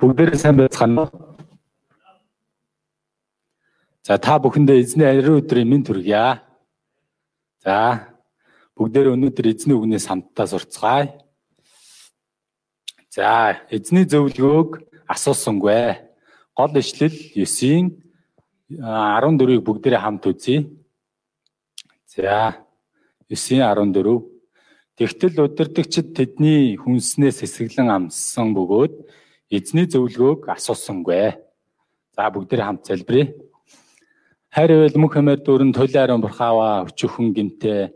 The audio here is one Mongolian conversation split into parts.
Бүгдээрээ сайн байцгаана уу? За та бүхэндээ эзний ариун өдрийн мэнд хүргье. За бүгдээрээ өнөөдөр эзний үгнээс хамтдаа сурцгаая. За эзний зөвлөгөөг асуусангүй. Гол ишлэл 9-ийн 14-ийг бүгдээрээ хамт үзье. За 9-ийн 14 Тэгтэл удирдагчид тэдний хүнснээс эсэглэн амссан бөгөөд эзний зөвлөгөөг асуусангүй. За бүгдээ хамт залбирая. Хайр эвэл мөнх хэмээр дөрөн толиаран бурхаава өчөөхөн гинтээ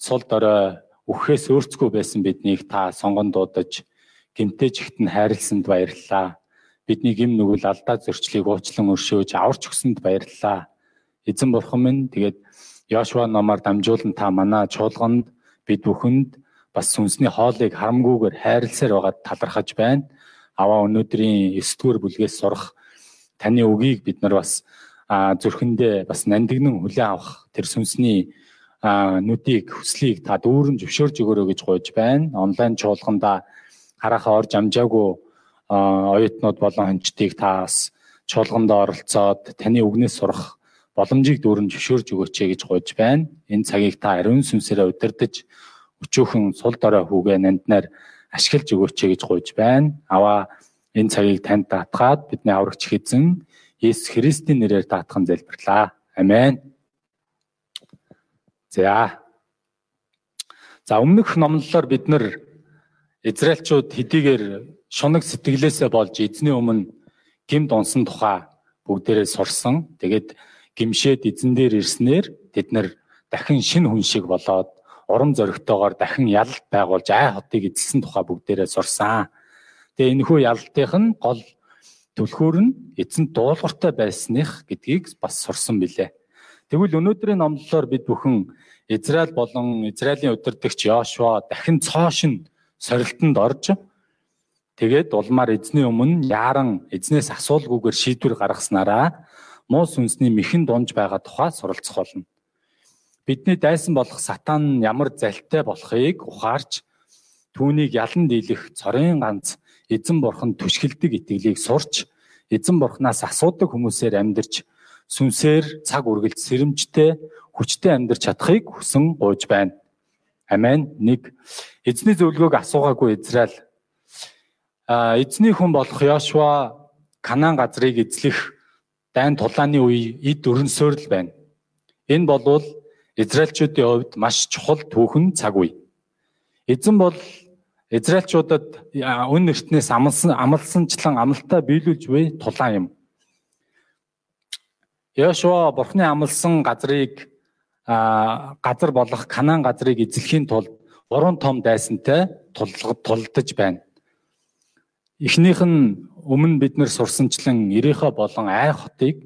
сул дорой үхээс өөрцгөө байсан биднийг та сонгон дуудаж гинтээ чигтэн хайрлсанд баярлалаа. Бидний гим нүгэл алдаа зөрчлийг уучлан өршөөж аварч өгсөнд баярлалаа. Эзэн бурхан минь тэгээд Йошуа номоор дамжуулан та манай чуулганд бид бүхэнд бас сүнсний хоолыг харамгүйгээр хайрласаар байгаад талархаж байна. Аваа өнөөдрийн 9 дугаар бүлгээс сурах таны үгийг бид нар бас зүрхэндээ бас нандинан хүлээн авах тэр сүнсний нүдийг хүслийг та дүүрэн зөвшөөрж өгөөрэй гэж гуйж байна. Онлайн чуулганда харахаа орж амжаагүй оюутнууд болон хончдыг та бас чуулганд оролцоод таны үгнээс сурах боломжийг дүүрэн зөвшөөрж өгөөч гэж гуйж байна. Энэ цагийг та ариун сүнсээрээ удирдах өчөөхөн сул дорой хүүгээ нанднаар ашиглаж өгөөч гэж гуйж байна. Аваа энэ цагийг танд даатгаад бидний аврагч хэзэн Есүс Христийн нэрээр даатхан залбирлаа. Амен. За. За өмнөх номлолоор бид нар Израильчууд хэдийгээр шунаг сэтгэлээсээ болж эзний өмнө гимд унсан тухай бүгдээрээ сурсан. Тэгээд гимшээд эзэн дээр ирснээр тэд нар дахин шин хүн шиг болоод урам зоригтойгоор дахин ялалт байгуулж ай хотыг эзэлсэн тухай бүгдээрээ сурсан. Тэгээ энэ хүү ялалтынх нь гол түлхүүр нь эзэн дуулууртай байсных гэдгийг бас сурсан билээ. Тэгвэл өнөөдрийн номлолоор бид бүхэн Израиль болон Израилийн удирдагч Йошуа дахин цоошин сорилтонд орж тэгээд улмаар эзний өмнө яаран эзнээс асуулгүйгээр шийдвэр гаргаснараа муу сүнсний мэхэн дунж байгаа тухай суралцах болно. Бидний дайсан болох сатан ямар залтай болохыг ухаарч түүнийг ялан дийлэх цорын ганц эзэн бурхан түшгэлдэг итгэлийг сурч эзэн бурханаас асуудаг хүмүүсээр амьдарч сүнсээр цаг үргэлж сэрэмжтэй хүчтэй амьдарч чадахыг хүсэн гуйж байна. Амен. 1. Эзний зөвлөгөөг асуугаагүй Израиль. А эзний хүн болох Йошуа Канаан газрыг эзлэх дайн тулааны үе эд өрнсөөр л байна. Энэ болвол Израильчүүдийн хувьд маш чухал түүхэн цаг үе. Эзэн бол Израильчуудад үн эртнээс амлсан амлсанчлан амлалтаа биелүүлж буй тулаан юм. Яшуа бурхны амлсан газрыг газар болох Канаан газрыг эзлэхийн тулд гурван том дайсантай тулдаж байна. Эхнийх нь өмнө бид нэр сурсанчлан Ирихо болон Ай хотыг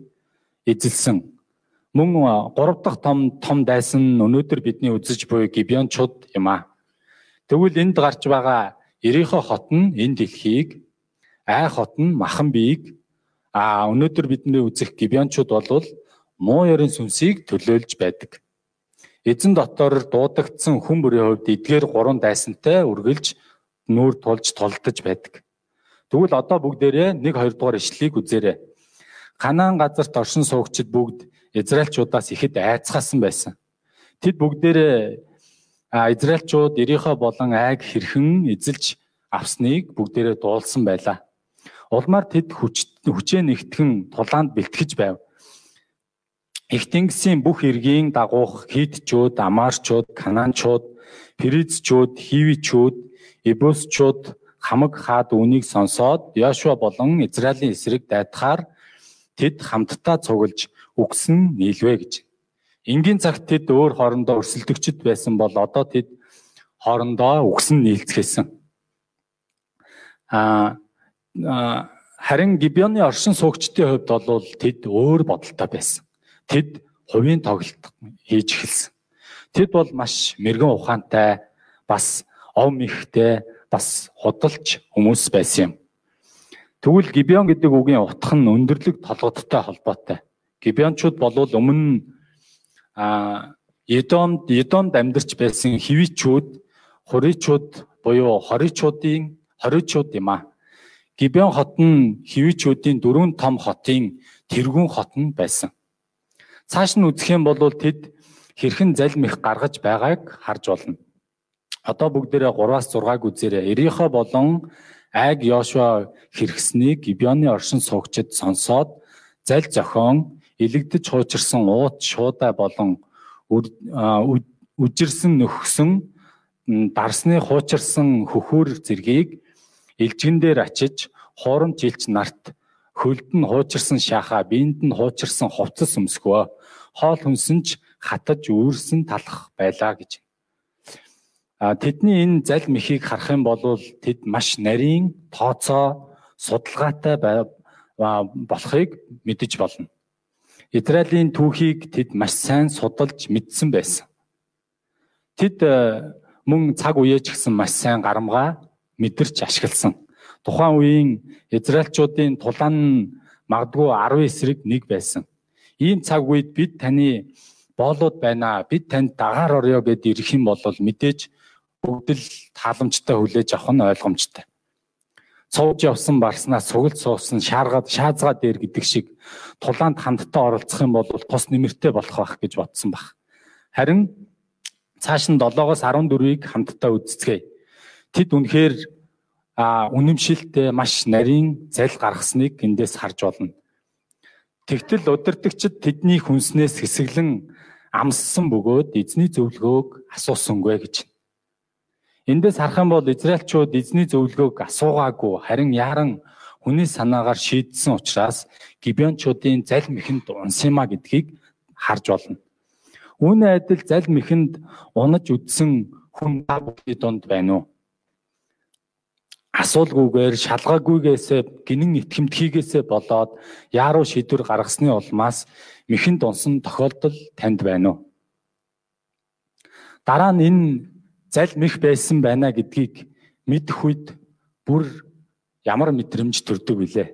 эзэлсэн. Мөн гурав дахь том том дайсан өнөөдөр бидний үзэж буй Гибеончууд юм а. Тэгвэл энд гарч байгаа Ирихо хот нь энэ дэлхийг Ай хот нь махан биеийг а өнөөдөр бидний үзэх Гибеончууд бол муу ёрын сүнсийг төлөөлж байдаг. Эзэн дотор дуудагдсан хүн бүрийн хувьд эдгээр гурван дайсантай үргэлж нүүр тулж толдож байдаг. Тэгвэл одоо бүгдээрээ 1 2 дугаар ишлэлийг үзээрэй. Ханаан газарт оршин суугчид бүгд Израильчуудаас ихэд айцгаасан байсан. Тэд бүгдээрээ Израильчууд Ирихо болон Айг хэрхэн эзэлж авсныг бүгдээрээ дуулсан байлаа. Улмаар тэд хүч хүчээ нэгтгэн тулаанд бэлтгэж байв. Их тэнгисийн бүх иргэний дагуух хитчүүд, амаарчууд, канаанчууд, перизчүүд, хивичүүд, ебусчууд хамаг хаад үнийг сонсоод Яшуа болон Израилийн эсрэг дайтахаар тэд хамтдаа цуглаж үгсэн нийлвэ гэж. Энгийн цагт тэд өөр хоорондоо өрсөлдөгчд байсан бол одоо тэд хоорондоо үгсэн нийлцгээсэн. Аа харин Гибеоны оршин суугчдын хувьд бол тэд өөр бодолтой байсан. Тэд хувийн тоглолт хийж эхэлсэн. Тэд бол маш мэрэгэн ухаантай, бас ов мэхтэй, бас худалч хүмүүс байсан юм. Тэгвэл Гибеон гэдэг үгийн утга нь өндөрлөг толгодтой холбоотой. Гибеончууд болвол өмнө а Едомд Едомд амьдарч байсан хивичүүд, хуричууд буюу хоричуудын хоричууд юм а. Гибеон хот нь хивичүүдийн дөрвөн том хотын тэргүүн хот нь байсан. Цааш нь үзэх юм бол тэд хэрхэн залмих гаргаж байгааг харж болно. Одоо бүгдээрээ 3-аас 6-аг үзээрэй. Ирихо болон Айг Йошуа хэрэгснийг Гибеоны оршин суугчид сонсоод зал зохион илэгдэж хуучирсан уут шуудаа болон үжирсэн нөхсөн дарсны хуучирсан хөхөр зэргийг элжигэн дээр очиж хуурамч илч нарт хөлд нь хуучирсан шахаа биенд нь хуучирсан хувцас өмсгөө хоол хүнсэн ч хатаж үүрсэн талах байлаа гэж. А тэдний энэ зал мөхийг харах юм бол тэд маш нарийн тооцоо судалгаатай болохыг мэдэж болно. Израилийн түүхийг тэд маш сайн судалж мэдсэн байсан. Тэд мөн цаг үеэ ч гэсэн маш сайн гарамгаа мэдэрч ашигласан. Тухайн үеийн Израильчуудын тулаан нь магадгүй 10 эсрэг нэг байсан. Ийм цаг үед бид таны боолууд байна. Бид танд дагаар орё гэд ирэх юм бол мэдээж бүгд л тааламжтай хүлээж авах нь ойлгомжтой. Цууж явсан барснаас сугалт суусан шааргаад шаазгаа дээр гэдэг шиг тулаанд хамтдаа оролцох юм бол тус нэмэртэй болох байх гэж бодсон баг. Харин цааш нь 7-оос 14-ийг хамтдаа үзцгээе. Тэд үнэхээр үнэмшилтэй маш нарийн зал гаргасныг эндээс харж болно. Тэгтэл удирдагчид тэдний хүнснээс хэсэглэн амссан бөгөөд эзний зөвлөгөөг асуусангүй гэж. Эндээс харах юм бол Израильчууд эзний зөвлөгөөг асуугаагүй харин яаран хүний санаагаар шийдсэн учраас Гибеончуудын зал мэхэнд унсимаа гэдгийг харж болно. Үүний адил зал мэхэнд унаж үдсэн хүн та бүхний донд байна уу? асуулгүйгээр шалгаагүйгээсээ гинэн итгэмтгийгээсээ болоод яаруу шийдвэр гаргасны улмаас мэхэнд унсан тохиолдол танд байна уу? Дараа нь энэ зал мэх байсан байна гэдгийг мэдэх үед бүр ямар мэдрэмж төрдөг вүлээ?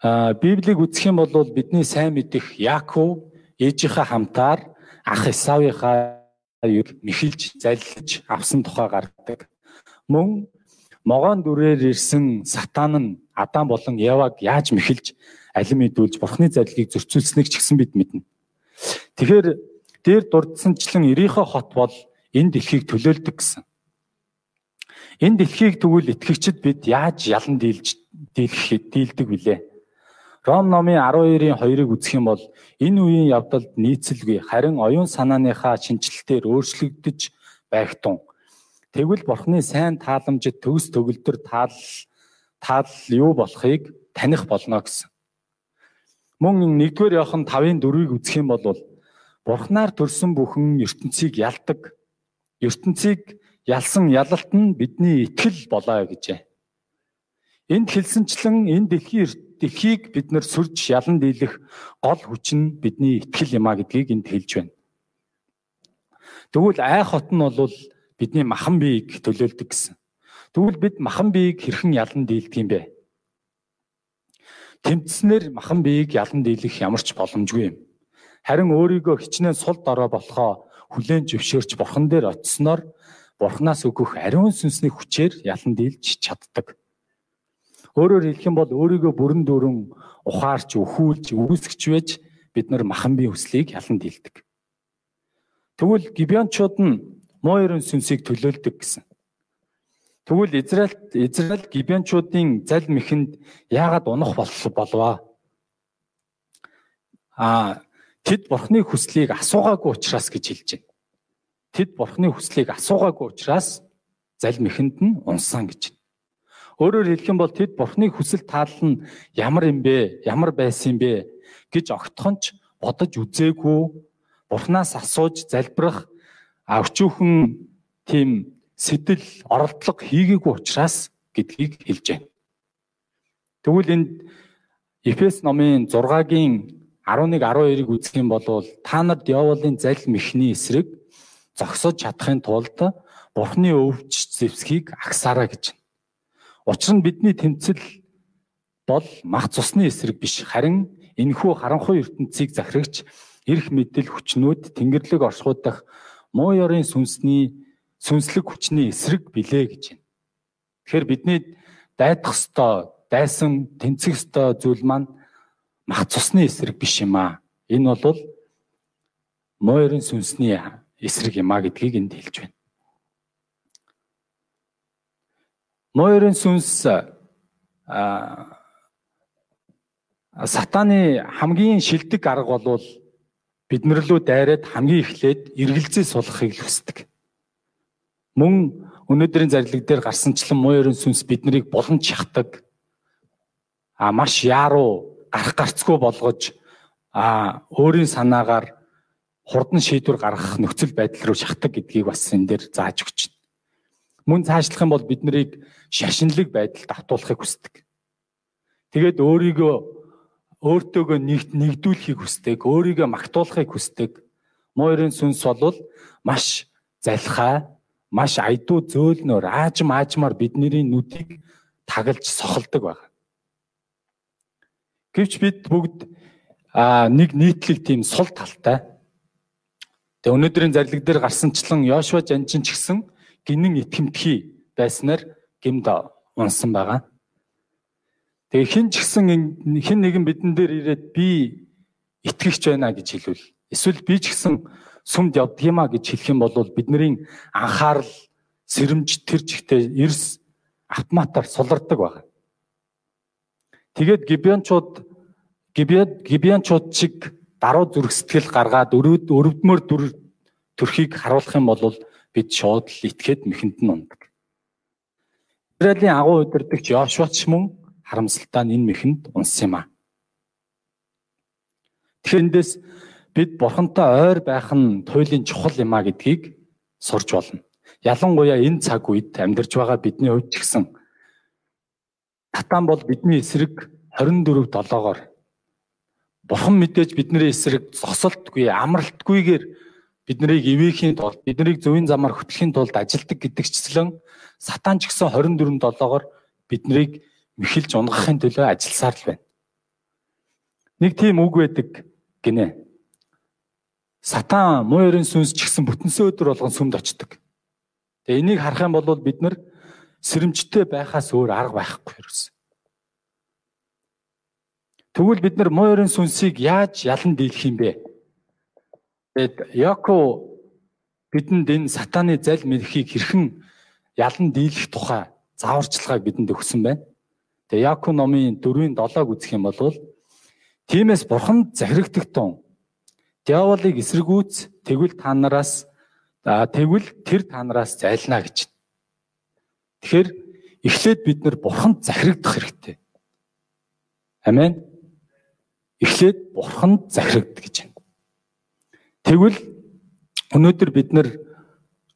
А Библийг үзэх юм бол бидний сайн мэдих Яаков ээжийнхээ хамтаар ах Исавийнхаа юг мэхэлж заллиж авсан тухай гардаг. Мөн могоон дүрээр ирсэн сатан нь Адам болон Еваг яаж мэхэлж алим идүүлж бурхны заллийг зөрчүүлсэнийг ч гэсэн бид мэднэ. Тэгэхээр дээр дурдсанчлан Ирихо хот бол энэ дэлхийг төлөөлдөг гэсэн. Энэ дэлхийг тэгвэл итгэгчид бид яаж ялан дийлж дийлэх дийлдэг вүлээ? Ром номын 12-ийн 2-ыг үзэх юм бол энэ үеийн явдалд нийцэлгүй харин оюун санааныхаа шинжилтээр өөрчлөгдөж байх тун. Тэгвэл бурхны сайн тааламжид төгс төгөлдөр таал таал юу болохыг таних болно гэсэн. Мөн 1-р Иохан 5-ын 4-ыг үзэх юм бол бурхнаар төрсөн бүхэн ертөнцийг ялдаг. ертөнцийг ялсан ялалт нь бидний итгэл болоо гэжээ. Энд хэлсэнчлэн энэ дэлхийн дэлхийг бид нар сүрж ялан дийлэх гол хүч нь бидний итгэл юм а гэдгийг энд хэлж байна. Тэгвэл ай хот нь бол бидний махан биеийг төлөөлдөг гэсэн. Тэгвэл бид махан биеийг хэрхэн ялан дийлдэг юм бэ? Тэмцснэр махан биеийг ялан дийлэх ямар ч боломжгүй юм. Харин өөрийгөө хичнээн сул дорой болохоо хүлээн зөвшөөрч бурхан дээр очисноор бурханаас өгөх ариун сүнсний хүчээр ялан дийлж чаддаг. Өөрөөр хэлэх юм бол өөрийгөө бүрэн дүүрэн ухаарч, өхүүлж, үүсгэж байж бид нар махан бие хүслийг ялан дийлдэг. Тэгвэл гибеончууд нь муу ерөн сүнсийг төлөөлдөг гэсэн. Тэгвэл Израиль Израиль гибеончуудын зал мэхэнд яагаад унах болваа? Аа тэд бурхны хүслийг асуугаагүй учраас гэж хэлж байна. Тэд бурхны хүслийг асуугаагүй учраас зал мэхэнд нь унсан гэж. Өөрөөр хэлэх юм бол тэд Бурхны хүсэл таалал нь ямар юм бэ? Ямар байсан юм бэ гэж огтхонч бодож үзээгүй Бурханаас асууж залбирах авчүүхэн тийм сэтэл оролдлого хийгээгүй учраас гэдгийг хэлж байна. Тэгвэл энд Эфес номын 6-гийн 11 12-ыг үзэх юм бол та нар диаволын зал мэхний эсрэг зогсож чадахын тулд Бурхны өвч зэвсгийг агсаараа гэж. Учир нь бидний тэмцэл бол мах цусны эсрэг биш харин энэхүү харанхуй ертөнцийг захирагч эрх мэдэл хүчнүүд тэнгэрлэг оршихуй дахь муу ёрын сүнсний сүнслэг хүчний эсрэг билээ гэж байна. Тэгэхээр бидний дайдах ёстой, дайсан тэнцэх ёстой зүйл маань мах цусны эсрэг биш юм аа. Энэ бол мойрын сүнсний эсрэг юм а гэдгийг энд хэлж байна. Мойрын сүнс а сатаны хамгийн шилдэг арга бол биднэр лөө дайраад хамгийн эхлээд эргэлзээ сулгахыг л хүсдэг. Мөн өнөөдрийн зарлиг дээр гарсанчлан мойрын сүнс биднийг булан чахдаг. А маш яаруу гарах гарцгүй болгож а өөрийн санаагаар хурдан шийдвэр гаргах нөхцөл байдал руу шахдаг гэдгийг бас энэ дээр зааж өгч байна. Мөн цаашлах юм бол бид нарыг шашинлаг байдалд автуулахыг хүсдэг. Тэгээд өөрийгөө өөртөөгөө нэгдүүлэхийг хүсдэг, өөрийгөө магтуулахыг хүсдэг. Мойрын сүнс бол маш залхаа, маш айдуу зөөлнөр аажим аажмаар бидний нүдийг тагалж сохолдог байна. Гэвч бид бүгд нэг нийтлэг тийм сул талтай Тэгээ өнөөдрийн зарлиг дээр гарсанчлан Йошуа жанчин ч гэсэн гинэн итгэмтгий байснаар гимд унсан байгаа. Тэгээ хин ч гэсэн хин нэгэн бидэн дээр ирээд би итгэгч байна гэж хэлвэл эсвэл би ч гэсэн сүмд явдгиймаа гэж хэлэх юм бол бидний анхаарал сэрэмж тэр чигтээ эрс автоматар сулардаг байна. Тэгээд гибеончууд гибеон гибеончууд шиг даруй зүрх сэтгэл гаргаад өрөвдмөр дүр төрхийг харуулах юм бол бид шууд л итгэхэд мэхэнд нь ундаг. Израилийн агуу удирдагч Йошуач мөн харамсалтай нь энэ мэхэнд унсан юм а. Тэгэхээр бид бурхантай ойр байх нь туйлын чухал юм а гэдгийг сурж болно. Ялангуяа энэ цаг үед амьдарч байгаа бидний хувьд ч гэсэн Сатан бол бидний эсрэг 24 7-оор Бурхан мэдээж бидний эсрэг зогсолтгүй, амралтгүйгээр биднийг ивэхийн тулд, биднийг зөвийн замаар хөтлөхийн тулд ажилдаг гэдэгчлэн сатан ч гэсэн 24 7-оор биднийг мэхэлж унгахын төлөө ажилласаар л байна. Нэг тийм үг байдаг гинэ. Сатан муурын сүнс ч гэсэн бүтэнсэ өдөр болгон сүмд очдог. Тэгээ энийг харах юм бол бид нар сэрэмжтэй байхаас өөр арга байхгүй юусэн. Тэгвэл бид нар мойрын сүнсийг яаж ялан дийлэх юм бэ? Тэгэд Яко бидэнд энэ сатаны зал мэрхийг хэрхэн ялан дийлэх тухай зааварчилгааг бидэнд өгсөн байна. Тэгээ Яко номын 4-ийн 7-ыг үзэх юм бол тиймээс бурханд захирагдагтун диаволыг эсэргүүц тэгвэл та нараас тэгвэл тэр та нараас зайлна гэж. Тэгэхээр эхлээд бид нар бурханд захирагдах хэрэгтэй. Амен эхлээд бурханд захирагд гэж байна. Тэгвэл өнөөдөр бид нар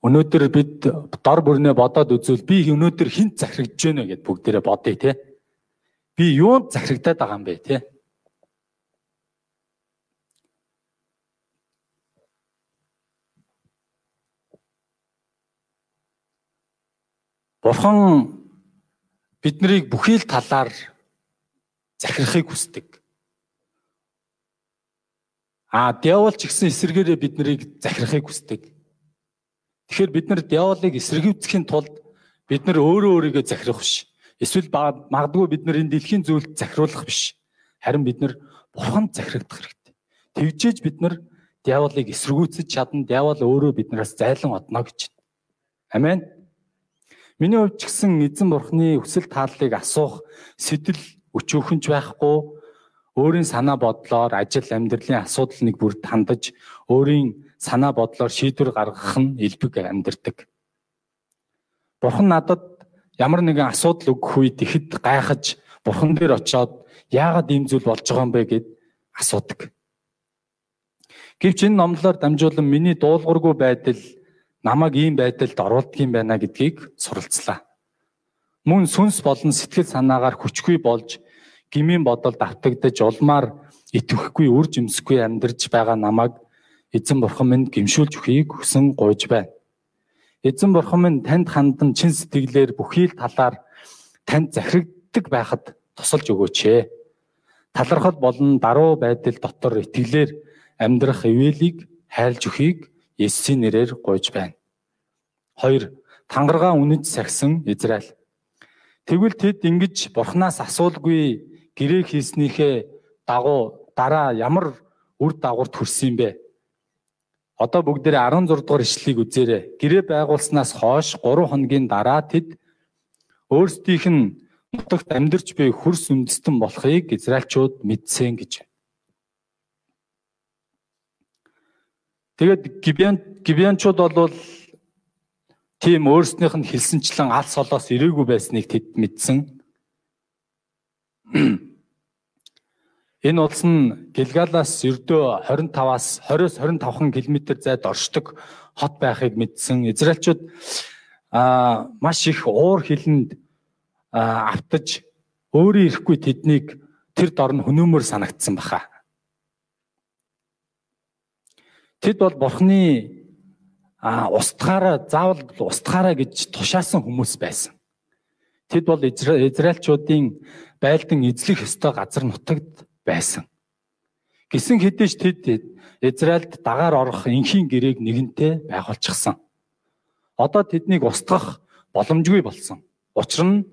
өнөөдөр бид дор бүрнээ бодоод үзвэл би өнөөдөр хинт захирагдж байна гэд бүгдээрээ бодъё те. Би юунд захирагдаад байгаа юм бэ те. Бурхан биднийг бүхий л талаар захирахыг хүсдэг. А диавол ч гэсэн эсэргээрээ бид нарыг захирахыг хүсдэг. Тэгэхээр бид нар диаволыг эсэргүүцэхийн тулд бид нар өөрөө өөрийгөө захирах биш. Эсвэл магадгүй бид нар энэ дэлхийн зүйлд захируулах биш. Харин бид нар бурханд захирагдах хэрэгтэй. Тэгжээж бид нар диаволыг эсэргүүцэж чадна. Диавол өөрөө биднээс зайлан одно гэж. Амен. Миний хувьд ч гэсэн эзэн бурхны өсөл тааллыг асуух сэтэл өчөөхөнч байхгүй өөрийн санаа бодлоор ажил амьдралын асуудал нэг бүрд хандаж өөрийн санаа бодлоор шийдвэр гаргах нь элбэг амьдрдаг. Бурхан надад ямар нэгэн асуудал өгөх үед ихэд гайхаж бурхан дээр очиод яагаад ийм зүйл болж байгаа юм бэ гэд асуудаг. Гэвч энэ номлоор дамжуулан миний дуулуургүй байдал намайг ийм байдалд оруулдаг юм байна гэдгийг суралцлаа. Мөн сүнс болон сэтгэл санаагаар хүчгүй болж гмийн бодолд автагдаж улмаар итгэхгүй үр жимсгүй амьдарч байгаа намайг эзэн бурхан минь гимшүүлж өгөхийг хүсэн гуйж байна. Эзэн бурхан минь танд хандан чин сэтгэлээр бүхий л талаар танд захирагддаг байхад тусалж өгөөч. Талархал болон даруй байдал дотор итгэлээр амьдрах ивэлийг хайлж өгөхийг Есүсийн нэрээр гуйж байна. 2. Тангараа үнэж сахисан Израиль Тэгвэл тэд ингэж бурхнаас асуулгүй гэрээ хийснийхээ дагуу дараа ямар үр дагавар төрсөн юм бэ? Одоо бүгдээрээ 16 дугаар ишлэлийг үзээрэй. Гэрээ байгуулснаас хойш 3 хоногийн дараа тэд өөрсдийнх нь нутагт амьдарч буй хөрс үндэстэн болохыг израилчууд мэдсэн гэж. Тэгээд Гибиан Гибианчууд бол тийм өөрснийх нь хэлсэнчлэн алс солоос ирээгүй байсныг тэд мэдсэн. Энэ улс нь Гэлгалаас ердөө 25-аас 20-с 25 км зайд оршдог хот байхыг мэдсэн. Израильчууд аа маш их уур хилэнд автаж өөрөө ирэхгүй тэднийг тэр дор нь хөнөөмөр санагдсан баха. Тэд бол бурхны устгаараа заавал устгаараа гэж тушаасан хүмүүс байсан. Тэд бол Израильчуудын байлдан эзлэх ёстой газар нутагт байсан. Гисэн хэдэж тэд Израильд дагаар орох энхийн гэрээг нэгэнтээ байгуулчихсан. Одоо тэднийг устгах боломжгүй болсон. Учир нь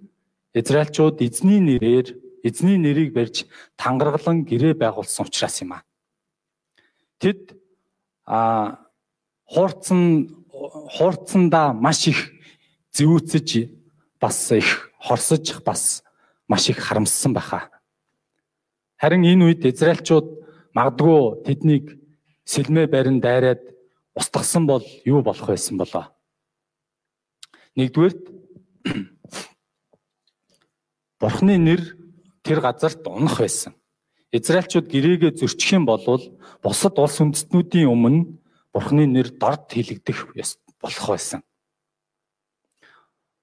Израильчууд эзний нэрээр эзний нэрийг барьж тангаргалан гэрээ байгуулсан учраас юм аа. Тэд а хуурцсан хуурцсандаа маш их зүүцэж бас их хорсож бас маш их харамссан байхаа. Харин энэ үед Израильчууд магадгүй тэднийг сэлмээ барин дайраад устгасан бол юу болох байсан болоо? Нэгдүгээрт Бурхны нэр тэр газарт унах байсан. Израильчууд гэрээгээ зөрчих юм бол бусад улс үндэстнүүдийн өмнө Бурхны нэр дорд хилэгдэх болох байсан.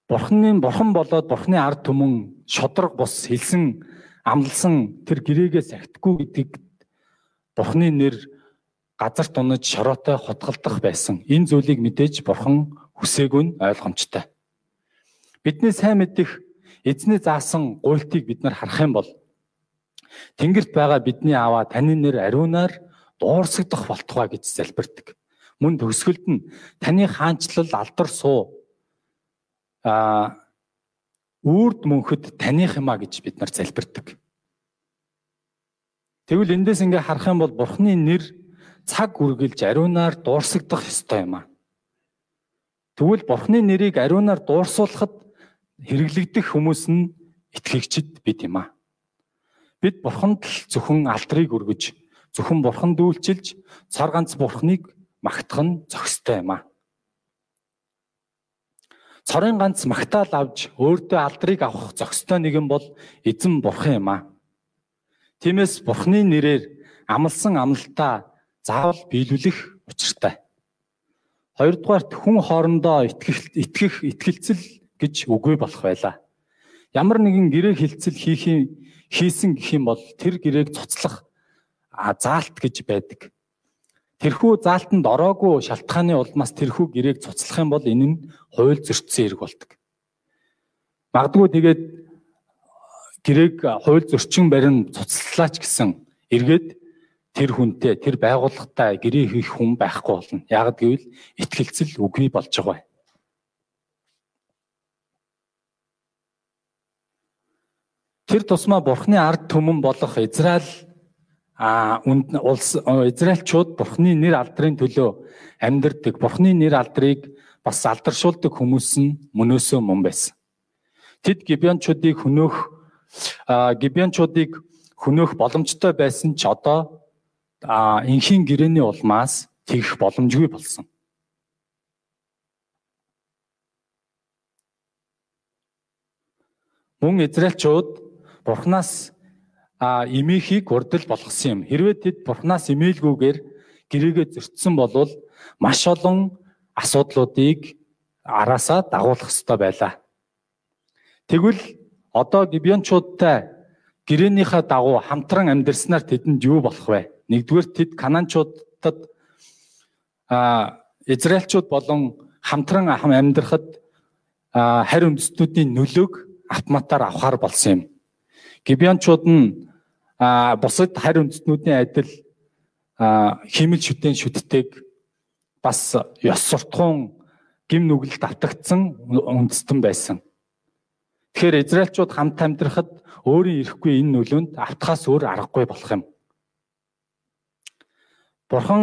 Бурхны бурхан болоод Бурхны ард түмэн шодрог бус хэлсэн амлсан тэр гэрээгээ сахитгүй гэдгийг Бурхны нэр газарт унаж шороотой хотголдох байсан. Энэ зүйлийг мэдээж Бурхан хүсээгүй нь ойлгомжтой. Бидний сайн мэдих эзний заасан гуйлтыг бид нар харах юм бол Тэнгэрт байгаа бидний аваа таны нэр ариунаар дуурсагдах болтугай гэж залбирдаг. Мөн төгсгөлд нь таны хаанчлал алдар суу а үрд мөнхөд таних юмаа гэж бид нар залбирдаг. Тэгвэл эндээс ингээ харах юм бол Бурхны нэр цаг үргэлж ариунаар дуурсагдах ёстой юм аа. Тэгвэл Бурхны нэрийг ариунаар дуурсуулахад хэрэглэгдэх хүмүүс нь итгэгчд бид юм аа. Бид Бурханд л зөвхөн алдрыг өргөж, зөвхөн Бурханд үйлчилж, цар ганц Бурхныг магтах нь зохистой юм аа. Цорын ганц магтаал авч өөртөө алдрыг авах зохистой нэгэн бол эзэн бурхан юм аа. Тиймээс бурханы нэрээр амлсан амлалтаа заавал биелүүлэх учиртай. Хоёрдугаарт хүн хоорондоо итгэх итгэх итгэлцэл гэж үгүй болох байлаа. Ямар нэгэн гэрээ хилцэл хийх хийсэн гэх юм бол тэр гэрээг цуцлах заалт гэж байдаг. Тэрхүү заалтанд ороогүй шалтгааны улмаас тэрхүү гэрээг цуцлах юм бол энэ нь хууль зөрчсөн хэрэг болдог. Магдгүй тэгээд гэрээг хууль зөрчин барин цуцлалаач гэсэн эргээд тэр хүнтэй тэр байгууллагатай гэрээ хийх хүн байхгүй болно. Яг гэвэл ихтгэлцэл үгүй болж байгаа. Тэр тусмаа Бурхны ард түмэн болох Израиль а улс Израильчууд Бурхны нэр алдрын төлөө амьдардаг. Бурхны нэр алдрыг бас алдаршуулдаг хүмүүс нь мөнөөсөө мөн байсан. Тэд Гибеончуудыг хөнөөх Гибеончуудыг хөнөөх боломжтой байсан ч одоо энхийн гэрээний улмаас тэгэх боломжгүй болсон. Мөн Израильчууд Бурханаас а имийнхийг урдл болгосон юм. Хэрвээ тэд бурхнаас имээлгүйгээр гэрээгээ зөрчсөн бол маш олон асуудлуудыг араасаа дагуулах ёстой байлаа. Тэгвэл одоо гибиончуудтай гэрээнийхээ дагуу хамтран амьдэрснаар тэдэнд юу болох вэ? Нэгдүгээр тэд кананчуудад а Израильчууд болон хамтран амьдрахад харь үндэстнүүдийн нөлөөг автоматар авахар болсон юм. Гибиончууд нь бусад харь үндэстнүүдийн адил химэл шүтэн шүтдэг бас ёс суртахуун гим нүгэлд автагдсан үндэстэн байсан. Тэгэхээр Израильчууд хамт амьдрахад өөрийн ирэхгүй энэ нөлөөнд автахаас өөр аргагүй болох юм. Бурхан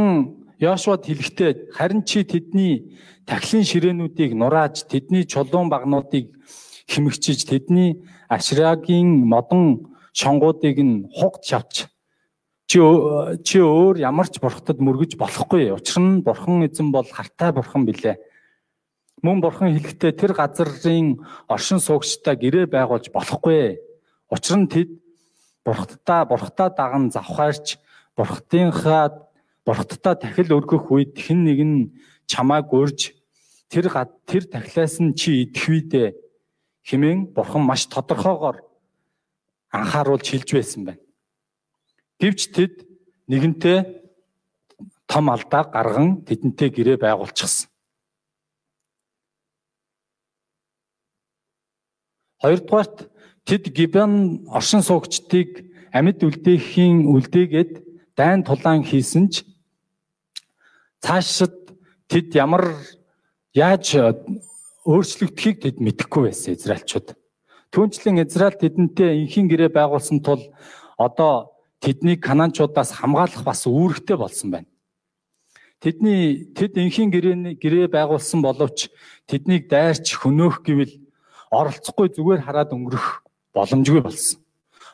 Яшуад хэлэхдээ харин чи тэдний тахилын ширээнүүдийг нурааж, тэдний чулуун багнуудыг химэгчиж, тэдний ашраагийн модон шонгуудыг нь хугд шавч чи чи өөр ямар ч бурхтад мөргөж болохгүй. Учир нь бурхан эзэн бол хартай бурхан билээ. Мөн бурхан хэлэхдээ тэр газрын оршин суугчтай гэрээ байгуулж болохгүй. Учир нь тэд бурхтаа бурхтаа даган завхаарч бурхтынхаа бурхтдаа тахил өргөх үед хэн нэг нь чамааг урьж тэр тэр тахилаас нь чи идэх үедээ хэмээн бурхан маш тодорхойгоор анхааруулж хэлж байсан байна. Гэвч тэд нэгэнтээ том алдаа гарган тэдэнтэй гэрээ байгуулчихсан. Хоёрдугаарт тэд Гибен оршин суугчдыг амьд үлдээхийн үлдээгээд дайн тулаан хийсэн ч цаашид тэд ямар яаж өөрчлөгдөхийг тэд мэдэхгүй байсан Израильчууд. Түүнчлэн Израиль тэдэнтэй инхийн гэрээ байгуулсан тул одоо тэднийг Канаанчуудаас хамгаалах бас үүрэгтэй болсон байна. Тэдний тэд инхийн гэрээ гэрээ байгуулсан боловч тэднийг дайрч хөнөөх гэвэл оролцохгүй зүгээр хараад өнгөрөх боломжгүй болсон.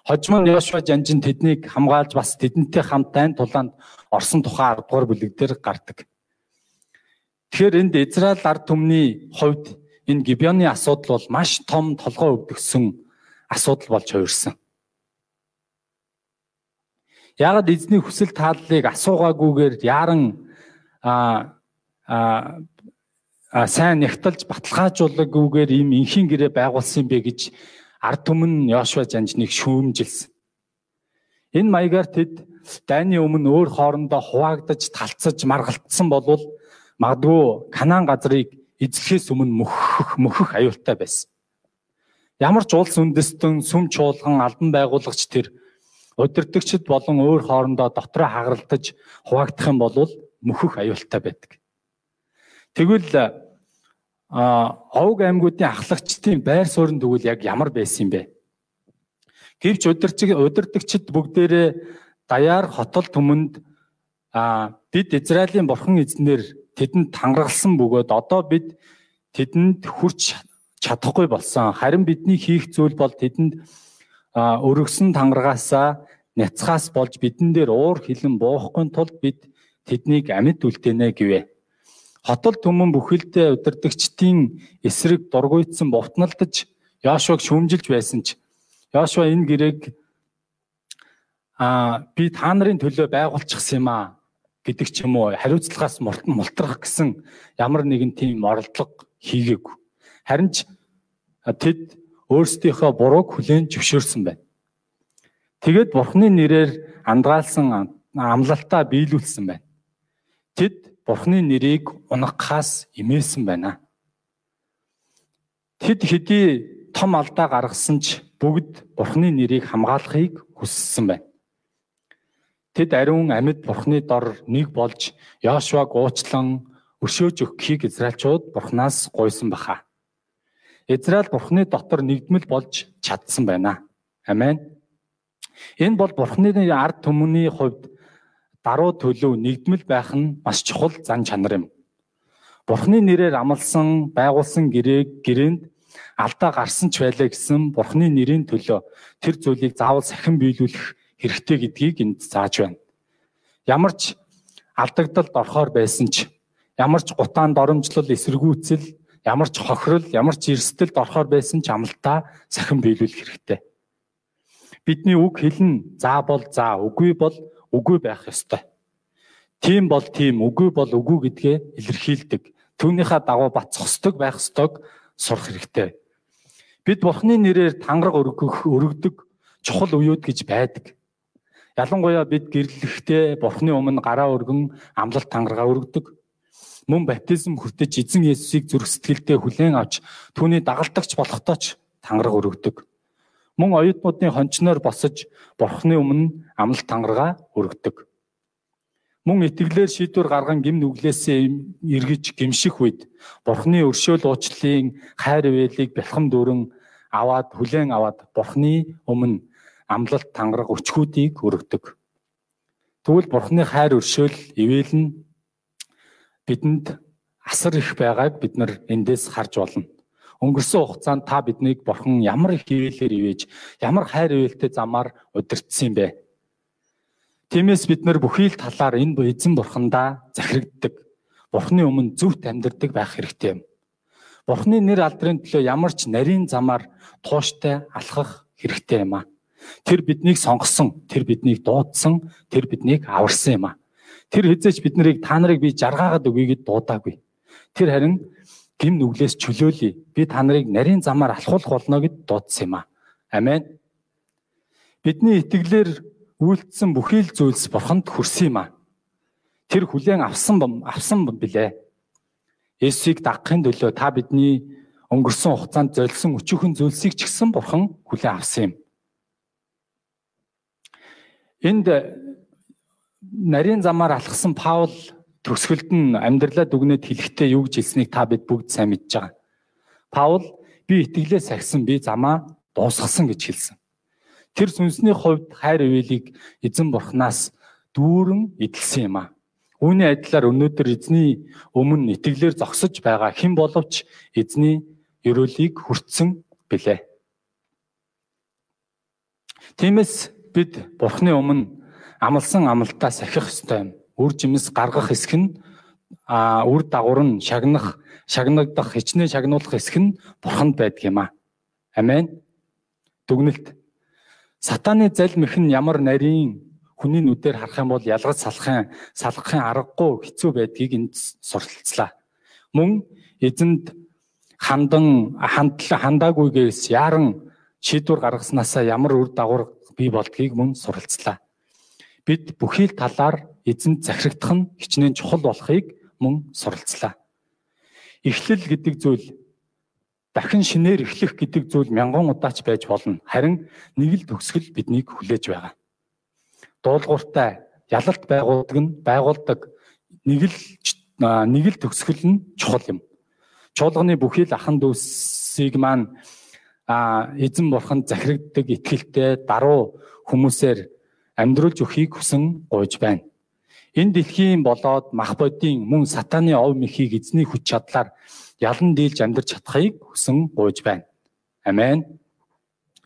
Хожим нь Йошуа жанжин тэднийг хамгаалж бас тэдэнтэй хамт дайн тулаанд орсон тухай 10 дугаар бүлэг дээр гардаг. Тэгэхээр энд Израиль ард түмний хувьд энэ Гибеоны асуудал бол маш том толгой өвдөгсөн асуудал болж хувирсан. Ягд эзний хүсэл тааллыг асуугаагүйгээр яаран а а сайн нягталж баталгаажуулаагүйгээр ийм инхийн гэрээ байгуулсан бэ гэж ард түмэн Йошуа жанжныг шүүмжилсэн. Энэ маягаар тэд дайны өмнө өөр хоорондоо хуваагдаж талцаж маргалтсан болвол магадгүй Канаан газрыг эзлэхээс өмнө мөхөх мөхөх аюултай байсан. Ямар ч улс үндэстэн сүм чуулган албан байгуулагч тэр удирдгчд болон өөр хоорондоо дотроо хагаралтаж хуваагдах юм бол мөхөх аюултай байдаг. Тэгвэл а овг аймагуудын ахлагчдын байр суурин тэгвэл яг ямар байсан юм бэ? Гэвч удирчиг удирдагчид бүгдээрээ даяар хотол түмэнд а бид Израилийн бурхан эзнэр тэдэнд тангаргалсан бөгөөд одоо бид тэдэнд хүрч чадахгүй болсон. Харин бидний хийх зүйл бол тэдэнд өргөсөн тангаргаасаа няцхаас болж бидэн дээр уур хилэн буухгүй тулд бид тэднийг амьд үлдээнэ гэвэ. Хотол түмэн бүхэлдээ удирдгчдийн эсрэг дургуйтсан бовтналдаж Яошуаг шүүмжилж байсан ч Яошуа энэ гэрээг а би та нарын төлөө байгуулчихсан юм а гэдэг ч юм уу хариуцлагаас мултрах гэсэн ямар нэгэн тийм оролдлого хийгээгүй. Харин ч тэд өөрсдийнхөө бурууг хүлээн зөвшөөрсөн байна. Тэгээд бурхны нэрээр андгаалсан амлалтаа биелүүлсэн байна. Тэд Бурхны нэрийг унахаас имээсэн байна. Тэд хэдий том алдаа гаргасан ч бүгд Бурхны нэрийг хамгаалахыг хүссэн байна. Тэд ариун амьд Бурхны дор нэг болж Яошуаг уучлан өршөөж өгөхийг Израильчууд Бурханаас гуйсан баха. Израиль Бурхны дотор нэгдмэл болж чадсан байна. Амен. Энэ бол Бурхны ард түмний хувьд даруй төлөв нэгдмэл байх нь маш чухал зан чанар юм. Бурхны нэрээр амласан, байгуулсан гэрээг гэрээнд алдаа гарсан ч байлаа гэсэн Бурхны нэрийн төлөө тэр зүйлийг заавал сахин биелүүлэх хэрэгтэй гэдгийг энд зааж байна. Ямар ч алдагдалд орохоор байсан ч, ямар ч гутаан доромжлол эсэргүүцэл, ямар ч хохирол, ямар ч эрсдэлд орохоор байсан ч амлалтаа сахин биелүүлэх хэрэгтэй. Бидний үг хэлнэ за бол за, үгүй бол үгүй байх ёстой. Тийм бол тийм, үгүй бол үгүй гэдгээ илэрхийлдэг. Түүнийхээ дагуу бат цогсдог байх ёстойг сурах хэрэгтэй. Бид Бурхны нэрээр тангараг өргөх, өргөдөг чухал үеуд гэж байдаг. Ялангуяа бид гэрлэхдээ Бурхны өмнө гараа өргөн амлалт тангараа өргөдөг. Мөн баптизм хүртэж эзэн Есүсийг зүрх сэтгэлдээ хүлээн авч түүний дагалдагч болохдоо ч тангараг өргөдөг мөн оюутнуудын хончноор босож бурхны өмнө амлалт тангараа өргөдөг. Мөн итгэлээр шийдвэр гарган гим нүглээсээ эргэж гимших үед бурхны өршөөл уучлалын хайр ивэлийг бэлхэм дүүрэн аваад хүлээн аваад бурхны өмнө амлалт тангараг өчгүүдийг өргөдөг. Тэгвэл бурхны хайр өршөөл ивэл нь бидэнд асар их байгааг бид нар эндээс харж болно. Өнгөрсөн хугацаанд та биднийг бурхан ямар их хിവэлээр ивэж, ямар хайр ивэлтэй замаар удирдсан юм бэ? Тиймээс бид нар бүхий л талаар энэ эзэн бурхандаа захирагддаг. Бурхны өмнө зөвхт амьдардаг байх хэрэгтэй юм. Бурхны нэр алдрын төлөө ямар ч нарийн замаар тууштай алхах хэрэгтэй юм аа. Тэр биднийг сонгосон, тэр биднийг дуудсан, тэр биднийг аварсан юм аа. Тэр хизээч бид нарыг та нарыг би жаргаагаад өгье гэд дуудаагүй. Тэр харин гим нүглээс чөлөөлье. Би та нарыг нарийн замаар алхуулах болно гэд дуудсан юм аа. Амен. Бидний итгэлээр үйлдэлсэн бүхий л зүйлс бурханд хүрсэн юм аа. Тэр хүлээн авсан авсан билээ. Есүсийг дагахын төлөө та бидний өнгөрсөн хугацаанд золисон өчүүхэн зүйлсийг ч гэсэн бурхан хүлээн авсан юм. Энд нарийн замаар алхсан Паул төгсгөлд нь амьдралаа дүгнээд хэлэхдээ юу гэж хэлснийг та бид бүгд сайн мэдж байгаа. Паул би итгэлээ сахисан би замаа дуусгасан гэж хэлсэн. Тэр сүнсний хувьд хайр ивэлийг эзэн бурхнаас дүүрэн эдэлсэн юм а. Үүний адилаар өнөөдөр эзний өмнө итгэлээр зогсож байгаа хэн боловч эзний ерөөлийг хүртсэн билээ. Тиймээс бид бурхны өмнө амлсан амлалтаа сахих ёстой юм үр жимс гаргах хэсэг нь а үр дагавар нь шагнах, шагнагдах, хичнээн шагнуулах хэсэг нь бурханд байдаг юм а. Амен. Дүгнэлт. Сатаны залмих нь ямар нарийн хүний нүдээр харах юм бол ялгаж салахын, салгахын аргагүй хэцүү байдгийг энд сурталцлаа. Мөн эзэнд хандан хандл хандаагүйгээс яран шийдвэр гаргаснасаа ямар үр дагавар бий болдгийг мөн суралцлаа. Бид бүхий л талаар эзэнд захирагдах нь хичнээн чухал болохыг мөн суралцлаа. Эхлэл гэдэг зүйл дахин шинээр эхлэх гэдэг зүйл мянган удаач байж болно. Харин нэг л төгсгөл биднийг хүлээж байгаа. Дуулууртай ялалт байгуулдаг нь байгуулдаг нэг л нэг л төгсгөл нь чухал юм. Чуулганы бүхий л ахан дүүсийг маань а эзэн бурханд захирагддаг итгэлтэй даруй хүмүүсээр амьдруулж өгөхийг хүсэн гуйж байна. Энэ дэлхийн болоод мах бодийн мөн сатаны ов мэхийг эзний хүч чадлаар ялан дийлж амьдарч чадахыг хүсэн гуйж байна. Амен.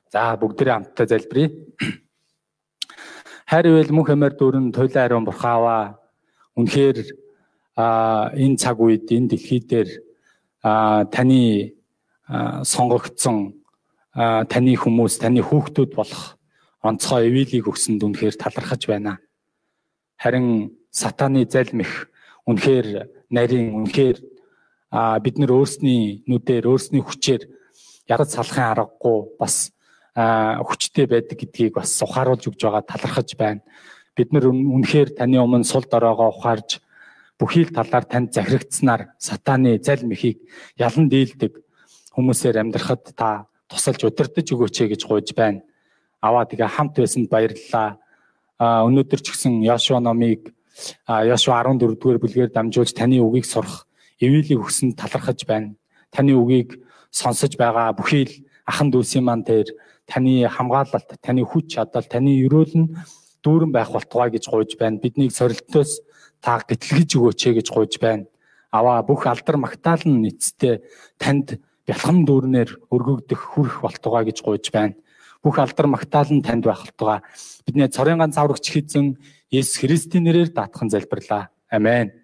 За бүгдээрээ хамтдаа залбирая. Хайр ивэл мөнх амаар дүүрэн туйлын ариун бурхааваа үнэхээр энэ цаг үед энэ дэлхий дээр таны сонгогдсон таны хүмүүс таны хүүхдүүд болох онцгой эвэлийг өгсөнд үнэхээр талархаж байна харин сатаны залмих үнэхээр нарийн үнэхээр бид нар өөрсний нүдээр өөрсний хүчээр ядаж салахын аргагүй бас хүчтэй байдаг гэдгийг бас ухааруулж өгж байгаа талархаж байна. Бид нар үнэхээр таны өмнө сул дороогоо ухаарж бүхий л талаар танд захирагдсанаар сатаны залмихийг ялан дийлдэг хүмүүсээр амьдрахад та тусалж удирдах өгөөч гэж гуйж байна. Аваа тэгээ хамт байсанд баярлалаа өнөөдөр ч гэсэн Яшуа номыг Яшуа 14 дугаар бүлгээр дамжуулж таны үгийг сурах эвэлийг өгсөн талархаж байна. Таны үгийг сонсож байгаа бүхий л ахан дүүсийн маань дээр таны хамгаалалт, таны хүч чадал, таны өрөөл нь дүүрэн байх болтугай гэж гуйж байна. Биднийг сорилтоос та гэтлгэж өгөөч гэж гуйж байна. Аваа бүх алдар магтаал нь эцэстээ танд бялхам дүүрнээр өргөгдөх хүрэх болтугай гэж гуйж байна бүх алдар магтаал нь танд байх болтугай. Бидний цорын ганц аврагч хэзэн Есүс Христийн нэрээр даатхан залбирлаа. Амен.